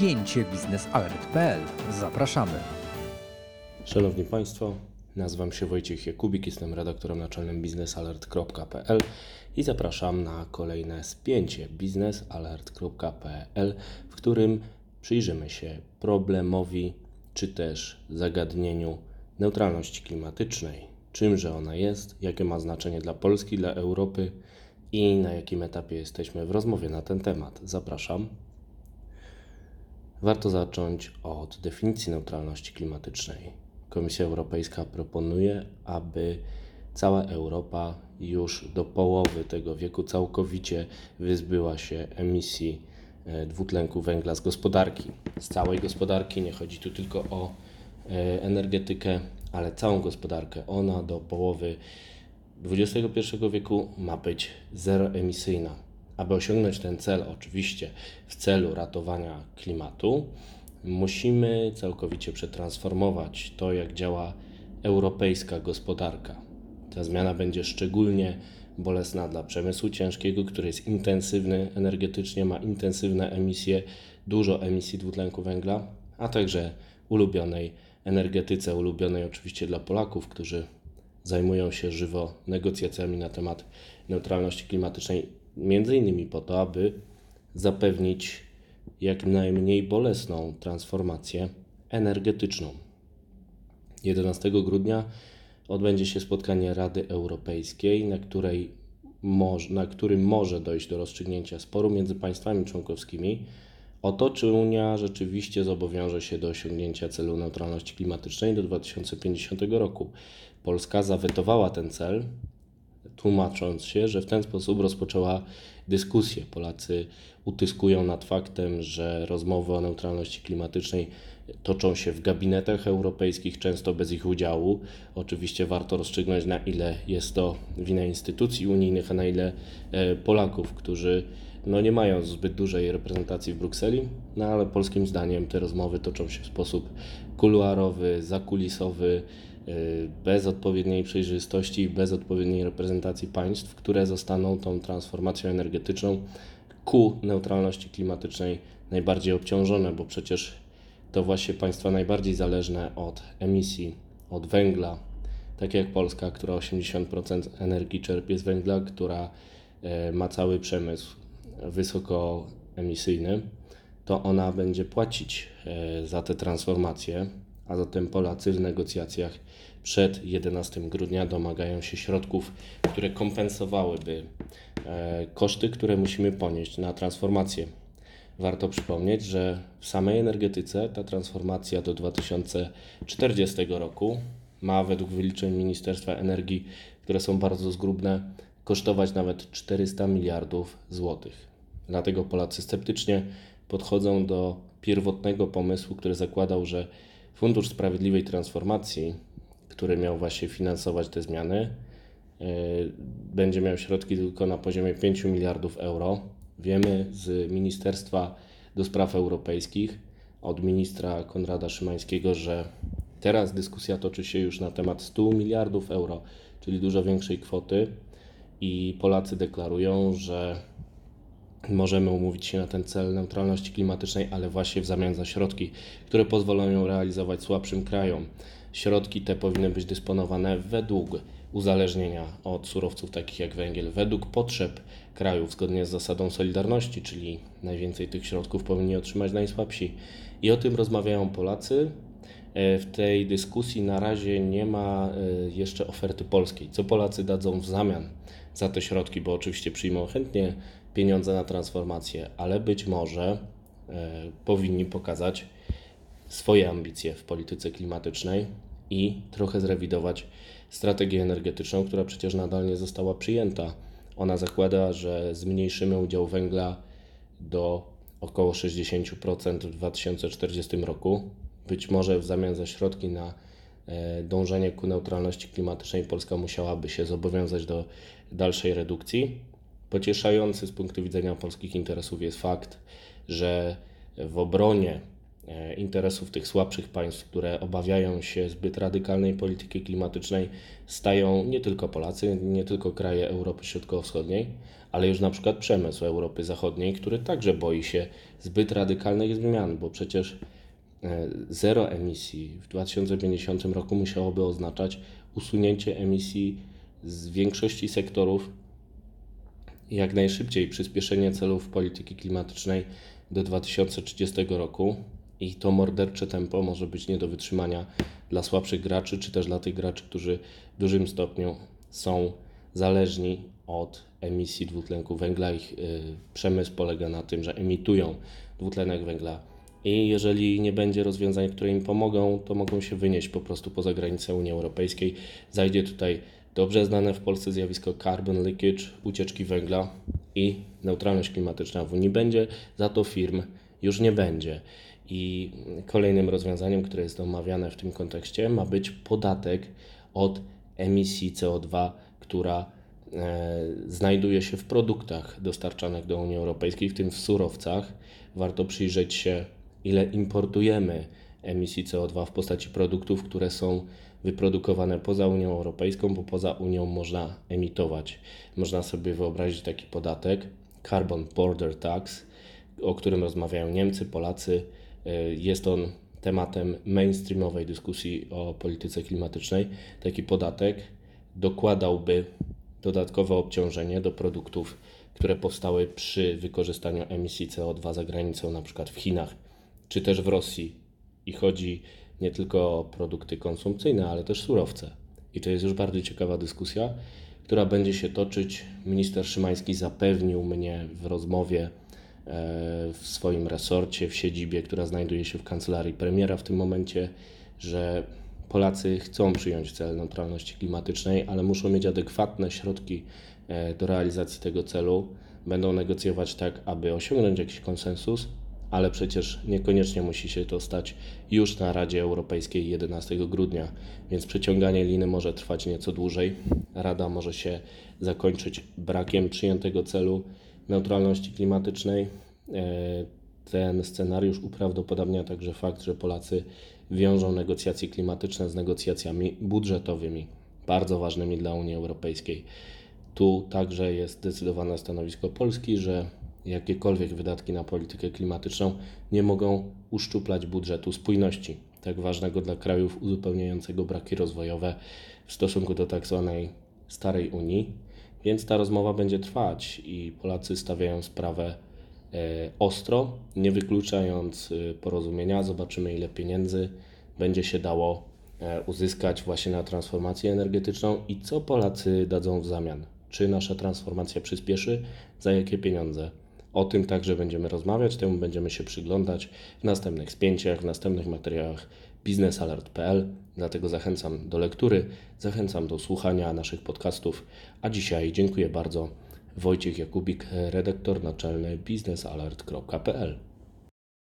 spięcie biznesalert.pl. Zapraszamy. Szanowni Państwo, nazywam się Wojciech Jakubik, jestem redaktorem naczelnym biznesalert.pl i zapraszam na kolejne spięcie biznesalert.pl, w którym przyjrzymy się problemowi czy też zagadnieniu neutralności klimatycznej. Czymże ona jest, jakie ma znaczenie dla Polski, dla Europy i na jakim etapie jesteśmy w rozmowie na ten temat. Zapraszam. Warto zacząć od definicji neutralności klimatycznej. Komisja Europejska proponuje, aby cała Europa już do połowy tego wieku całkowicie wyzbyła się emisji e, dwutlenku węgla z gospodarki. Z całej gospodarki, nie chodzi tu tylko o e, energetykę, ale całą gospodarkę. Ona do połowy XXI wieku ma być zeroemisyjna. Aby osiągnąć ten cel, oczywiście w celu ratowania klimatu, musimy całkowicie przetransformować to, jak działa europejska gospodarka. Ta zmiana będzie szczególnie bolesna dla przemysłu ciężkiego, który jest intensywny energetycznie, ma intensywne emisje, dużo emisji dwutlenku węgla, a także ulubionej energetyce, ulubionej oczywiście dla Polaków, którzy zajmują się żywo negocjacjami na temat neutralności klimatycznej, między innymi po to, aby zapewnić jak najmniej bolesną transformację energetyczną. 11 grudnia odbędzie się spotkanie Rady Europejskiej, na, której na którym może dojść do rozstrzygnięcia sporu między państwami członkowskimi o to, czy Unia rzeczywiście zobowiąże się do osiągnięcia celu neutralności klimatycznej do 2050 roku. Polska zawetowała ten cel, tłumacząc się, że w ten sposób rozpoczęła dyskusję. Polacy utyskują nad faktem, że rozmowy o neutralności klimatycznej toczą się w gabinetach europejskich, często bez ich udziału. Oczywiście warto rozstrzygnąć, na ile jest to wina instytucji unijnych, a na ile e, Polaków, którzy no nie mają zbyt dużej reprezentacji w Brukseli, no ale polskim zdaniem te rozmowy toczą się w sposób kuluarowy, zakulisowy, y, bez odpowiedniej przejrzystości, bez odpowiedniej reprezentacji państw, które zostaną tą transformacją energetyczną ku neutralności klimatycznej najbardziej obciążone, bo przecież to właśnie państwa najbardziej zależne od emisji, od węgla, tak jak Polska, która 80% energii czerpie z węgla, która y, ma cały przemysł wysokoemisyjny, to ona będzie płacić e, za te transformacje, a zatem Polacy w negocjacjach przed 11 grudnia domagają się środków, które kompensowałyby e, koszty, które musimy ponieść na transformację. Warto przypomnieć, że w samej energetyce ta transformacja do 2040 roku ma według wyliczeń Ministerstwa Energii, które są bardzo zgrubne, kosztować nawet 400 miliardów złotych. Dlatego Polacy sceptycznie podchodzą do pierwotnego pomysłu, który zakładał, że Fundusz Sprawiedliwej Transformacji, który miał właśnie finansować te zmiany, yy, będzie miał środki tylko na poziomie 5 miliardów euro. Wiemy z Ministerstwa do Spraw Europejskich, od ministra Konrada Szymańskiego, że teraz dyskusja toczy się już na temat 100 miliardów euro, czyli dużo większej kwoty, i Polacy deklarują, że możemy umówić się na ten cel neutralności klimatycznej, ale właśnie w zamian za środki, które pozwolą ją realizować słabszym krajom. Środki te powinny być dysponowane według uzależnienia od surowców takich jak węgiel, według potrzeb krajów, zgodnie z zasadą solidarności, czyli najwięcej tych środków powinni otrzymać najsłabsi. I o tym rozmawiają Polacy. E, w tej dyskusji na razie nie ma e, jeszcze oferty polskiej. Co Polacy dadzą w zamian za te środki, bo oczywiście przyjmą chętnie pieniądze na transformację, ale być może e, powinni pokazać swoje ambicje w polityce klimatycznej i trochę zrewidować strategię energetyczną, która przecież nadal nie została przyjęta. Ona zakłada, że zmniejszymy udział węgla do około 60% w 2040 roku. Być może w zamian za środki na e, dążenie ku neutralności klimatycznej Polska musiałaby się zobowiązać do dalszej redukcji. Pocieszający z punktu widzenia polskich interesów jest fakt, że w obronie e, interesów tych słabszych państw, które obawiają się zbyt radykalnej polityki klimatycznej, stają nie tylko Polacy, nie tylko kraje Europy Środkowo-Wschodniej, ale już na przykład przemysł Europy Zachodniej, który także boi się zbyt radykalnych zmian, bo przecież zero emisji w 2050 roku musiałoby oznaczać usunięcie emisji z większości sektorów jak najszybciej, przyspieszenie celów polityki klimatycznej do 2030 roku. I to mordercze tempo może być nie do wytrzymania dla słabszych graczy, czy też dla tych graczy, którzy w dużym stopniu są zależni od emisji dwutlenku węgla. Ich y, przemysł polega na tym, że emitują dwutlenek węgla i jeżeli nie będzie rozwiązań, które im pomogą, to mogą się wynieść po prostu poza granicę Unii Europejskiej. Zajdzie tutaj dobrze znane w Polsce zjawisko carbon leakage, ucieczki węgla i neutralność klimatyczna w Unii będzie, za to firm już nie będzie. I kolejnym rozwiązaniem, które jest omawiane w tym kontekście, ma być podatek od emisji CO2, która e, znajduje się w produktach dostarczanych do Unii Europejskiej, w tym w surowcach. Warto przyjrzeć się ile importujemy emisji CO2 w postaci produktów, które są wyprodukowane poza Unią Europejską, bo poza Unią można emitować. Można sobie wyobrazić taki podatek Carbon Border Tax, o którym rozmawiają Niemcy, Polacy. Y, jest on tematem mainstreamowej dyskusji o polityce klimatycznej. Taki podatek dokładałby dodatkowe obciążenie do produktów, które powstały przy wykorzystaniu emisji CO2 za granicą, na przykład w Chinach czy też w Rosji. I chodzi nie tylko o produkty konsumpcyjne, ale też surowce. I to jest już bardzo ciekawa dyskusja, która będzie się toczyć. Minister Szymański zapewnił mnie w rozmowie e, w swoim resorcie, w siedzibie, która znajduje się w kancelarii premiera w tym momencie, że Polacy chcą przyjąć cel neutralności klimatycznej, ale muszą mieć adekwatne środki e, do realizacji tego celu. Będą negocjować tak, aby osiągnąć jakiś konsensus, ale przecież niekoniecznie musi się to stać już na Radzie Europejskiej 11 grudnia, więc przeciąganie liny może trwać nieco dłużej. Rada może się zakończyć brakiem przyjętego celu neutralności klimatycznej. E, ten scenariusz uprawdopodobnia także fakt, że Polacy wiążą negocjacje klimatyczne z negocjacjami budżetowymi, bardzo ważnymi dla Unii Europejskiej. Tu także jest zdecydowane stanowisko Polski, że jakiekolwiek wydatki na politykę klimatyczną nie mogą uszczuplać budżetu spójności, tak ważnego dla krajów uzupełniającego braki rozwojowe w stosunku do tak zwanej starej Unii. Więc ta rozmowa będzie trwać i Polacy stawiają sprawę e, ostro, nie wykluczając e, porozumienia. Zobaczymy, ile pieniędzy będzie się dało e, uzyskać właśnie na transformację energetyczną i co Polacy dadzą w zamian. Czy nasza transformacja przyspieszy, za jakie pieniądze. O tym także będziemy rozmawiać, temu będziemy się przyglądać w następnych spięciach, w następnych materiałach biznesalert.pl. Dlatego zachęcam do lektury, zachęcam do słuchania naszych podcastów. A dzisiaj dziękuję bardzo. Wojciech Jakubik, redaktor naczelny biznesalert.pl.